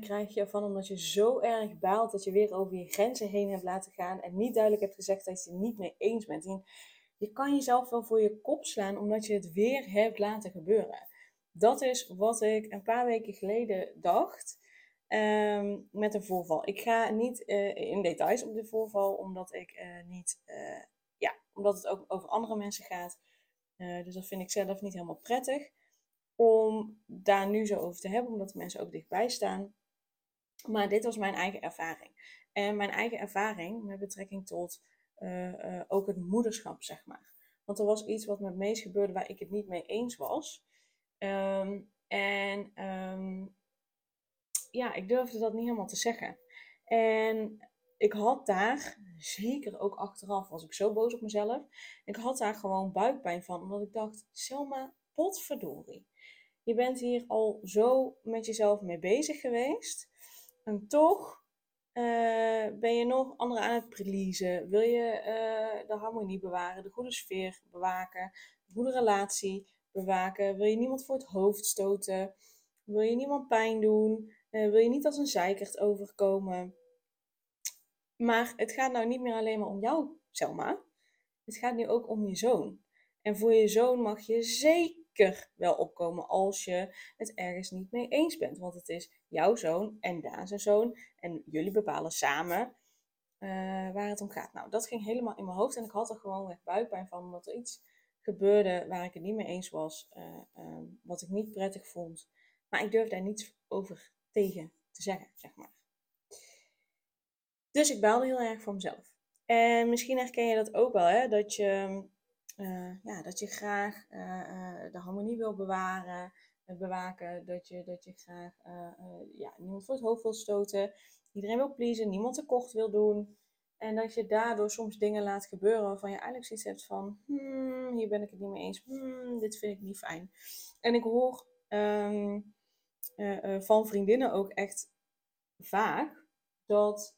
Krijg je ervan omdat je zo erg baalt dat je weer over je grenzen heen hebt laten gaan en niet duidelijk hebt gezegd dat je het niet mee eens bent. En je kan jezelf wel voor je kop slaan omdat je het weer hebt laten gebeuren. Dat is wat ik een paar weken geleden dacht ehm, met een voorval. Ik ga niet uh, in details op de voorval, omdat ik uh, niet, uh, ja, omdat het ook over andere mensen gaat. dus dat vind ik zelf niet helemaal prettig om daar nu zo over te hebben, omdat de mensen ook dichtbij staan. Maar dit was mijn eigen ervaring. En mijn eigen ervaring met betrekking tot uh, uh, ook het moederschap, zeg maar. Want er was iets wat met Mees gebeurde waar ik het niet mee eens was. Um, en um, ja, ik durfde dat niet helemaal te zeggen. En ik had daar, zeker ook achteraf, was ik zo boos op mezelf. Ik had daar gewoon buikpijn van, omdat ik dacht, Selma, potverdorie. Je bent hier al zo met jezelf mee bezig geweest. En toch uh, ben je nog anderen aan het pleasen. Wil je uh, de harmonie bewaren, de goede sfeer bewaken, de goede relatie bewaken. Wil je niemand voor het hoofd stoten. Wil je niemand pijn doen. Uh, wil je niet als een zeikert overkomen. Maar het gaat nou niet meer alleen maar om jou, Selma. Het gaat nu ook om je zoon. En voor je zoon mag je zeker wel opkomen als je het ergens niet mee eens bent. Want het is jouw zoon en Daan zijn zoon. En jullie bepalen samen uh, waar het om gaat. Nou, dat ging helemaal in mijn hoofd. En ik had er gewoon echt buikpijn van. Omdat er iets gebeurde waar ik het niet mee eens was. Uh, uh, wat ik niet prettig vond. Maar ik durfde daar niets over tegen te zeggen, zeg maar. Dus ik baalde heel erg van mezelf. En misschien herken je dat ook wel, hè? Dat je uh, ja, dat je graag uh, de harmonie wil bewaren, bewaken, dat je, dat je graag ja, niemand voor het hoofd wil stoten, iedereen wil pleasen, niemand tekort wil doen. En dat je daardoor soms dingen laat gebeuren waarvan je eigenlijk zoiets hebt van, hmm, hier ben ik het niet mee eens, hmm, dit vind ik niet fijn. En ik hoor um, van vriendinnen ook echt vaak dat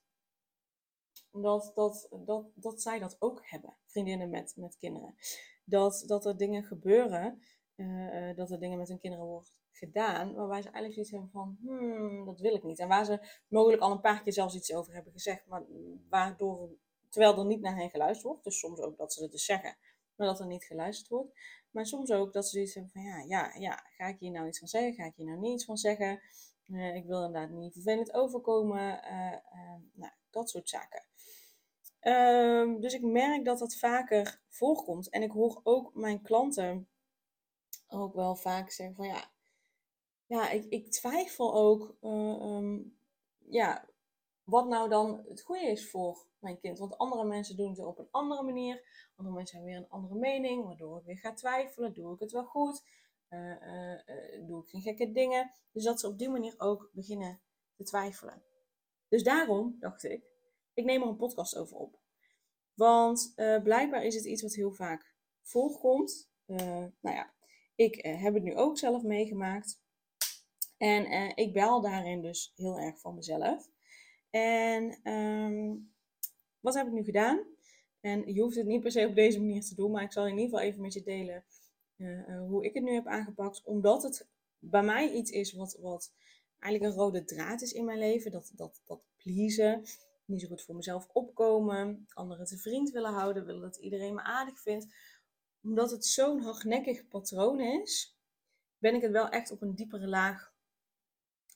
dat, dat, dat, dat zij dat ook hebben, vriendinnen met, met kinderen. Dat, dat er dingen gebeuren, uh, dat er dingen met hun kinderen worden gedaan, waarbij ze eigenlijk zoiets hebben van, hmm, dat wil ik niet. En waar ze mogelijk al een paar keer zelfs iets over hebben gezegd, maar waardoor, terwijl er niet naar hen geluisterd wordt, dus soms ook dat ze het dus zeggen, maar dat er niet geluisterd wordt. Maar soms ook dat ze zoiets hebben van, ja, ja, ja, ga ik hier nou iets van zeggen, ga ik hier nou niet iets van zeggen? Uh, ik wil inderdaad niet vervelend overkomen, nou, dat soort zaken. Um, dus ik merk dat dat vaker voorkomt. En ik hoor ook mijn klanten ook wel vaak zeggen van ja, ja ik, ik twijfel ook uh, ja, wat nou dan het goede is voor mijn kind. Want andere mensen doen het op een andere manier. Andere mensen hebben weer een andere mening, waardoor ik weer ga twijfelen. Doe ik het wel goed? Uh, uh, doe ik geen gekke dingen? Dus dat ze op die manier ook beginnen te twijfelen. Dus daarom dacht ik, ik neem er een podcast over op. Want uh, blijkbaar is het iets wat heel vaak voorkomt. Uh, nou ja, ik uh, heb het nu ook zelf meegemaakt. En ik bel daarin dus heel erg van mezelf. En um, wat heb ik nu gedaan? En je hoeft het niet per se op deze manier te doen, maar ik zal in ieder geval even met je delen hoe ik het nu heb aangepakt. Omdat het bij mij iets is wat, wat eigenlijk een rode draad is in mijn leven. Dat, dat, dat pleasen niet zo goed voor mezelf opkomen, anderen te vriend willen houden, willen dat iedereen me aardig vindt. Omdat het zo'n hardnekkig patroon is, ben ik het wel echt op een diepere laag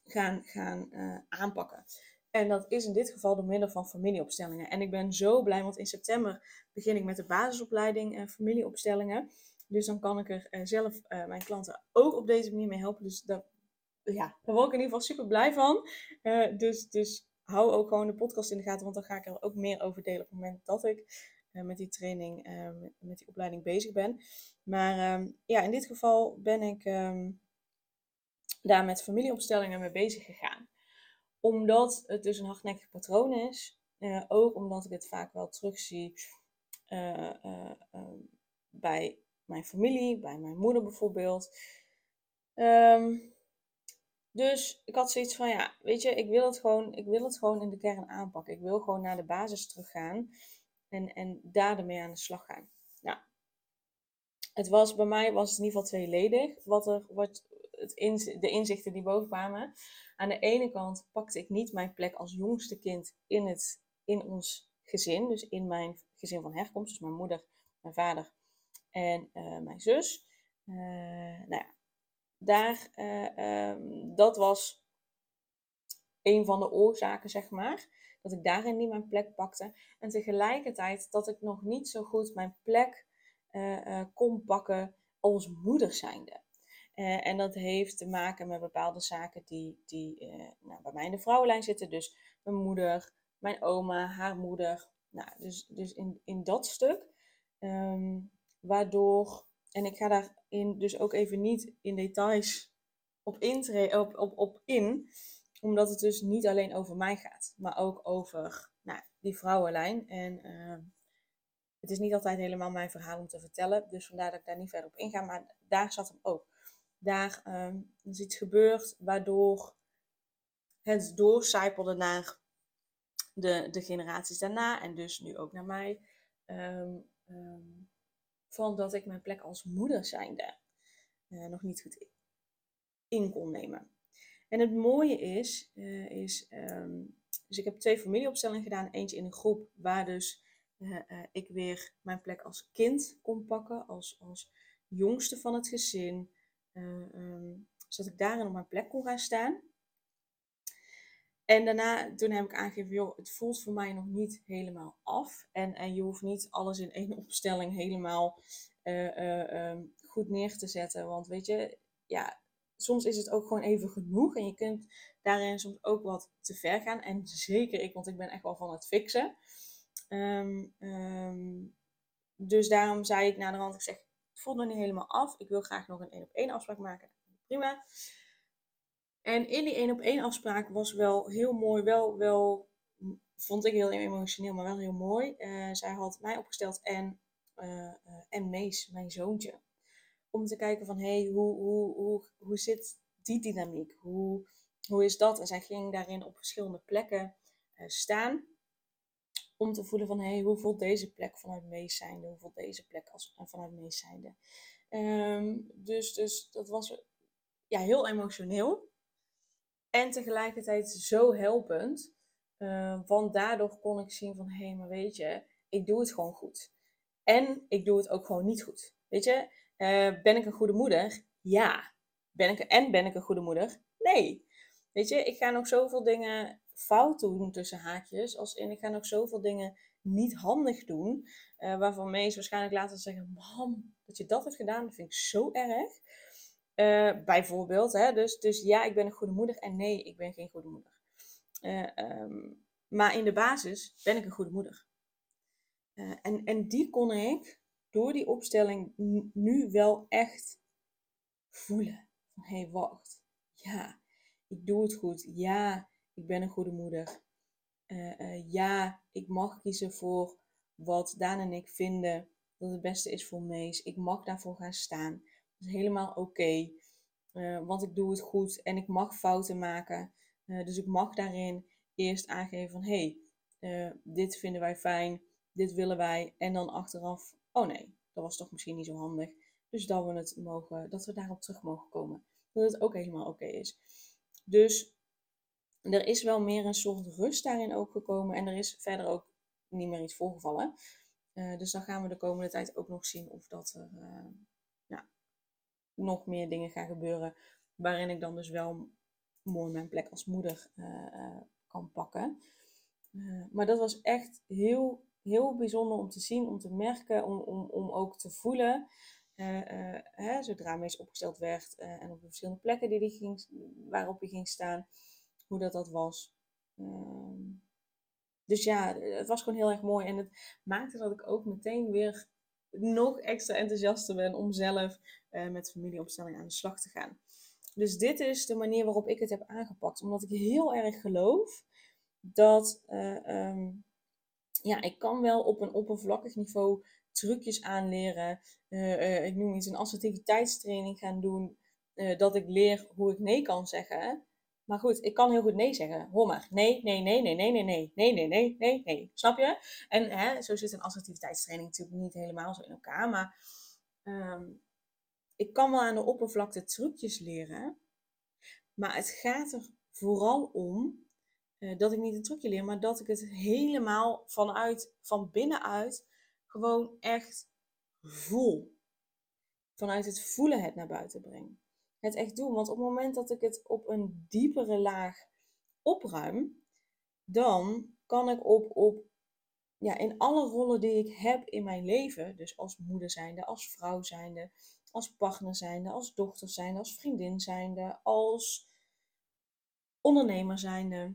gaan, gaan uh, aanpakken. En dat is in dit geval door middel van familieopstellingen. En ik ben zo blij, want in september begin ik met de basisopleiding uh, familieopstellingen. Dus dan kan ik er uh, zelf mijn klanten ook op deze manier mee helpen. Dus ja, daar word ik in ieder geval super blij van. dus, dus hou ook gewoon de podcast in de gaten, want dan ga ik er ook meer over delen op het moment dat ik uh, met die training, uh, met, die opleiding bezig ben. Maar um, ja, in dit geval ben ik, um, daar met familieopstellingen mee bezig gegaan. Omdat het dus een hardnekkig patroon is. Uh, ook omdat ik het vaak wel terugzie bij mijn familie, bij mijn moeder bijvoorbeeld. Um, dus ik had zoiets van, ja, weet je, ik wil het gewoon, ik wil het gewoon in de kern aanpakken. Ik wil gewoon naar de basis teruggaan en, en daar ermee aan de slag gaan. Nou, het was bij mij was het in ieder geval tweeledig. Wat er, wat het de inzichten die boven kwamen. Aan de ene kant pakte ik niet mijn plek als jongste kind in, het, in ons gezin. Dus in mijn gezin van herkomst. Dus mijn moeder, mijn vader en uh, mijn zus. Uh, nou ja, daar, uh, um, dat was een van de oorzaken, zeg maar. Dat ik daarin niet mijn plek pakte. En tegelijkertijd dat ik nog niet zo goed mijn plek uh, kon pakken als moeder zijnde. Uh, en dat heeft te maken met bepaalde zaken die, die nou, bij mij in de vrouwenlijn zitten. Dus mijn moeder, mijn oma, haar moeder. Nou, dus, dus in, in dat stuk. Um, waardoor, en ik ga daarin dus ook even niet in details op, op, op, op in, omdat het dus niet alleen over mij gaat, maar ook over nou, die vrouwenlijn. En uh, het is niet altijd helemaal mijn verhaal om te vertellen, dus vandaar dat ik daar niet verder op inga, maar daar zat hem ook. Daar um, is iets gebeurd waardoor het doorcijpelde naar de, de generaties daarna en dus nu ook naar mij. Um, van dat ik mijn plek als moeder zijnde uh, nog niet goed in kon nemen. En het mooie is, uh, is um, dus ik heb twee familieopstellingen gedaan. Eentje in een groep waar dus uh, ik weer mijn plek als kind kon pakken, als, als jongste van het gezin. Um, zodat ik daarin op mijn plek kon gaan staan. En daarna, toen heb ik aangegeven, joh, het voelt voor mij nog niet helemaal af. En, en je hoeft niet alles in één opstelling helemaal uh, goed neer te zetten. Want weet je, ja, soms is het ook gewoon even genoeg. En je kunt daarin soms ook wat te ver gaan. En zeker ik, want ik ben echt wel van het fixen. Um, um, dus daarom zei ik naar de ik zeg, het voelt nog niet helemaal af. Ik wil graag nog een één op één afspraak maken. Prima. En in die één op één afspraak was wel heel mooi, wel, wel vond ik heel emotioneel, maar wel heel mooi. Uh, zij had mij opgesteld en, uh, en Mees, mijn zoontje. Om te kijken van, hé, hey, hoe, hoe, hoe, hoe zit die dynamiek? Hoe, hoe is dat? En zij ging daarin op verschillende plekken staan. Om te voelen van, hé, hey, hoe voelt deze plek vanuit Mees zijnde? Hoe voelt deze plek als, vanuit Mees zijnde? Um, dus, dus dat was ja, heel emotioneel. En tegelijkertijd zo helpend. Uh, want daardoor kon ik zien van, hé, hey, maar weet je, ik doe het gewoon goed. En ik doe het ook gewoon niet goed. Weet je, uh, ben ik een goede moeder? Ja. Ben ik, en ben ik een goede moeder? Nee. Weet je, ik ga nog zoveel dingen fout doen tussen haakjes. Als in, ik ga nog zoveel dingen niet handig doen. Uh, waarvan Mees waarschijnlijk later zeggen, mam, dat je dat hebt gedaan, dat vind ik zo erg. Uh, bijvoorbeeld. Hè? Dus, dus ja, ik ben een goede moeder en nee, ik ben geen goede moeder. Uh, um, maar in de basis ben ik een goede moeder. Uh, en, en die kon ik door die opstelling nu wel echt voelen. Hé, hey, wacht. Ja, ik doe het goed. Ja, ik ben een goede moeder. ja, ik mag kiezen voor wat Daan en ik vinden dat het beste is voor Mees. Ik mag daarvoor gaan staan. Is helemaal oké. Eh, want ik doe het goed en ik mag fouten maken. Uh, dus ik mag daarin eerst aangeven van hé, hey, uh, dit vinden wij fijn, dit willen wij. En dan achteraf, oh nee, dat was toch misschien niet zo handig. Dus dat we, het mogen, dat we daarop terug mogen komen. Dat het ook helemaal oké is. Dus er is wel meer een soort rust daarin ook gekomen. En er is verder ook niet meer iets voorgevallen. dus dan gaan we de komende tijd ook nog zien of dat er nog meer dingen gaan gebeuren. Waarin ik dan dus wel mooi mijn plek als moeder uh, uh, kan pakken. Uh, maar dat was echt heel, heel bijzonder om te zien, om te merken, om, om, om ook te voelen. Hè, zodra Mees opgesteld werd en op de verschillende plekken die die ging, waarop hij ging staan, hoe dat dat was. Ehm, dus ja, het was gewoon heel erg mooi. En het maakte dat ik ook meteen weer nog extra enthousiaster ben om zelf uh, met familieopstelling aan de slag te gaan. Dus dit is de manier waarop ik het heb aangepakt. Omdat ik heel erg geloof dat uh, um, ja, ik kan wel op een oppervlakkig niveau trucjes aanleren. Uh, ik noem iets een assertiviteitstraining gaan doen. dat ik leer hoe ik nee kan zeggen. Maar goed, ik kan heel goed nee zeggen. Hoor maar. Nee, nee, nee, nee, nee, nee, nee, nee, nee, nee, nee, nee. Snap je? En hè, zo zit een assertiviteitstraining natuurlijk niet helemaal zo in elkaar. Maar um, ik kan wel aan de oppervlakte trucjes leren. Maar het gaat er vooral om uh, dat ik niet een trucje leer, maar dat ik het helemaal vanuit, van binnenuit, gewoon echt voel. Vanuit het voelen het naar buiten breng het echt doen. Want op het moment dat ik het op een diepere laag opruim, dan kan ik op, op ja, in alle rollen die ik heb in mijn leven, dus als moeder zijnde, als vrouw zijnde, als partner zijnde, als dochter zijnde, als vriendin zijnde, als ondernemer zijnde,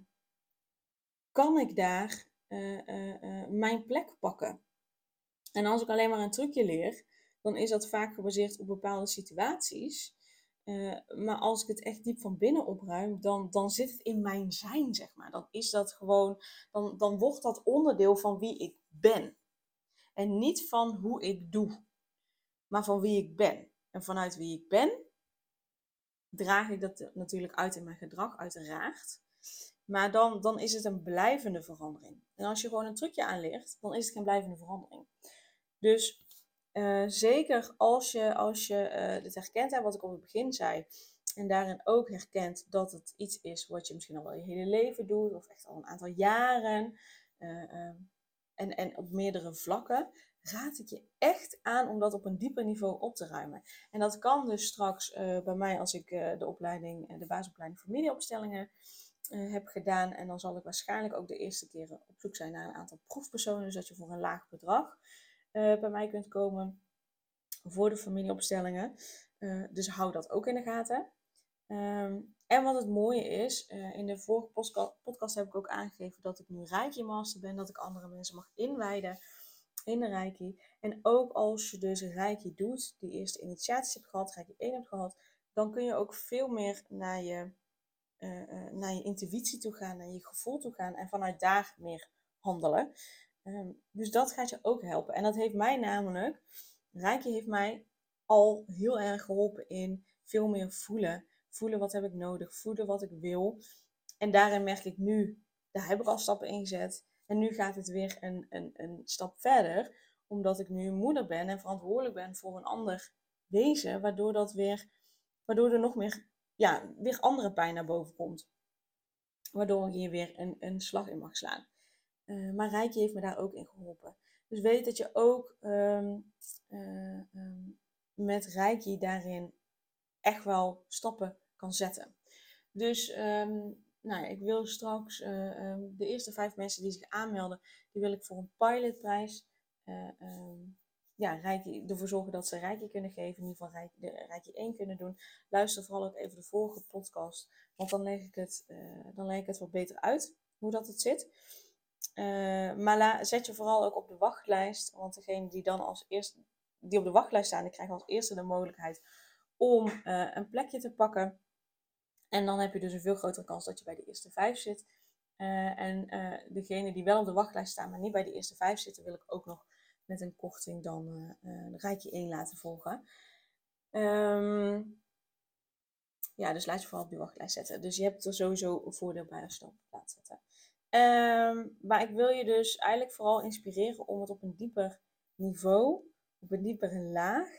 kan ik daar uh, uh, uh, mijn plek pakken. En als ik alleen maar een trucje leer, dan is dat vaak gebaseerd op bepaalde situaties. Maar als ik het echt diep van binnen opruim, dan, dan zit het in mijn zijn, zeg maar. Dan is dat gewoon, dan, dan wordt dat onderdeel van wie ik ben. En niet van hoe ik doe, maar van wie ik ben. En vanuit wie ik ben, draag ik dat natuurlijk uit in mijn gedrag, uiteraard. Maar dan, dan is het een blijvende verandering. En als je gewoon een trucje aanleert, dan is het geen blijvende verandering. Dus uh, zeker als je, als je uh, dit herkent, hè, wat ik op het begin zei, en daarin ook herkent dat het iets is wat je misschien al wel je hele leven doet, of echt al een aantal jaren, uh, en, en op meerdere vlakken, raad ik je echt aan om dat op een dieper niveau op te ruimen. En dat kan dus straks bij mij als ik de opleiding, de basisopleiding familieopstellingen heb gedaan. En dan zal ik waarschijnlijk ook de eerste keren op zoek zijn naar een aantal proefpersonen, dus dat je voor een laag bedrag bij mij kunt komen voor de familieopstellingen. Dus hou dat ook in de gaten. Um, en wat het mooie is, in de vorige podcast heb ik ook aangegeven dat ik nu Reiki Master ben, dat ik andere mensen mag inwijden in de Reiki. En ook als je dus Reiki doet, die eerste initiaties hebt gehad, Reiki 1 hebt gehad, dan kun je ook veel meer naar je, naar je intuïtie toe gaan, naar je gevoel toe gaan en vanuit daar meer handelen. Ehm, dus dat gaat je ook helpen. En dat heeft mij namelijk, Rijkje heeft mij al heel erg geholpen in veel meer voelen. Voelen wat heb ik nodig, voelen wat ik wil. En daarin merk ik nu, daar heb ik al stappen in gezet. En nu gaat het weer een, een, een stap verder, omdat ik nu moeder ben en verantwoordelijk ben voor een ander wezen, waardoor, dat weer, waardoor er nog meer, ja, weer andere pijn naar boven komt. Waardoor je hier weer een, een slag in mag slaan. Uh, maar Rijkje heeft me daar ook in geholpen. Dus weet dat je ook um, uh, um, met Rijkje daarin echt wel stappen kan zetten. Dus um, nou, ik wil straks uh, de eerste vijf mensen die zich aanmelden, die wil ik voor een pilotprijs ja, Rijkje, ervoor zorgen dat ze Rijkje kunnen geven. In ieder geval Rijkje, de Rijkje 1 kunnen doen. Luister vooral ook even de vorige podcast. Want dan leg ik het, dan leg het wat beter uit hoe dat het zit. Uh, maar zet je vooral ook op de wachtlijst. Want degene die dan als eerste die op de wachtlijst staan, die krijgen als eerste de mogelijkheid om uh, een plekje te pakken. En dan heb je dus een veel grotere kans dat je bij de eerste vijf zit. Uh, en degene die wel op de wachtlijst staan, maar niet bij de eerste vijf zitten, wil ik ook nog met een korting dan een rijtje 1 laten volgen. Um, ja, dus laat je vooral op die wachtlijst zetten. Dus je hebt er sowieso een voordeel bij als je op zetten. Um, maar ik wil je dus eigenlijk vooral inspireren om het op een dieper niveau, op een diepere laag,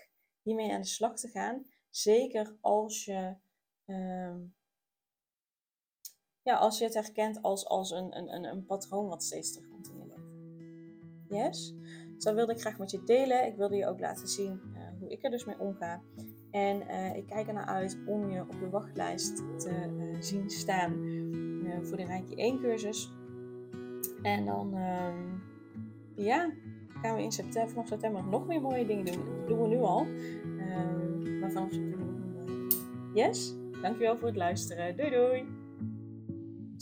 hiermee aan de slag te gaan. Zeker als je, um, ja, als je het herkent als, als een, een, een, patroon wat steeds terugkomt in je leven. Yes? Dus dat wilde ik graag met je delen. Ik wilde je ook laten zien uh, hoe ik er dus mee omga. En uh, ik kijk er naar uit om je op de wachtlijst te uh, zien staan voor de Rijkje 1 cursus. En dan, uh, ja, gaan we in september, vanaf september nog meer mooie dingen doen. Dat doen we nu al. Uh, maar vanaf september. Yes, dankjewel voor het luisteren. Doei doei!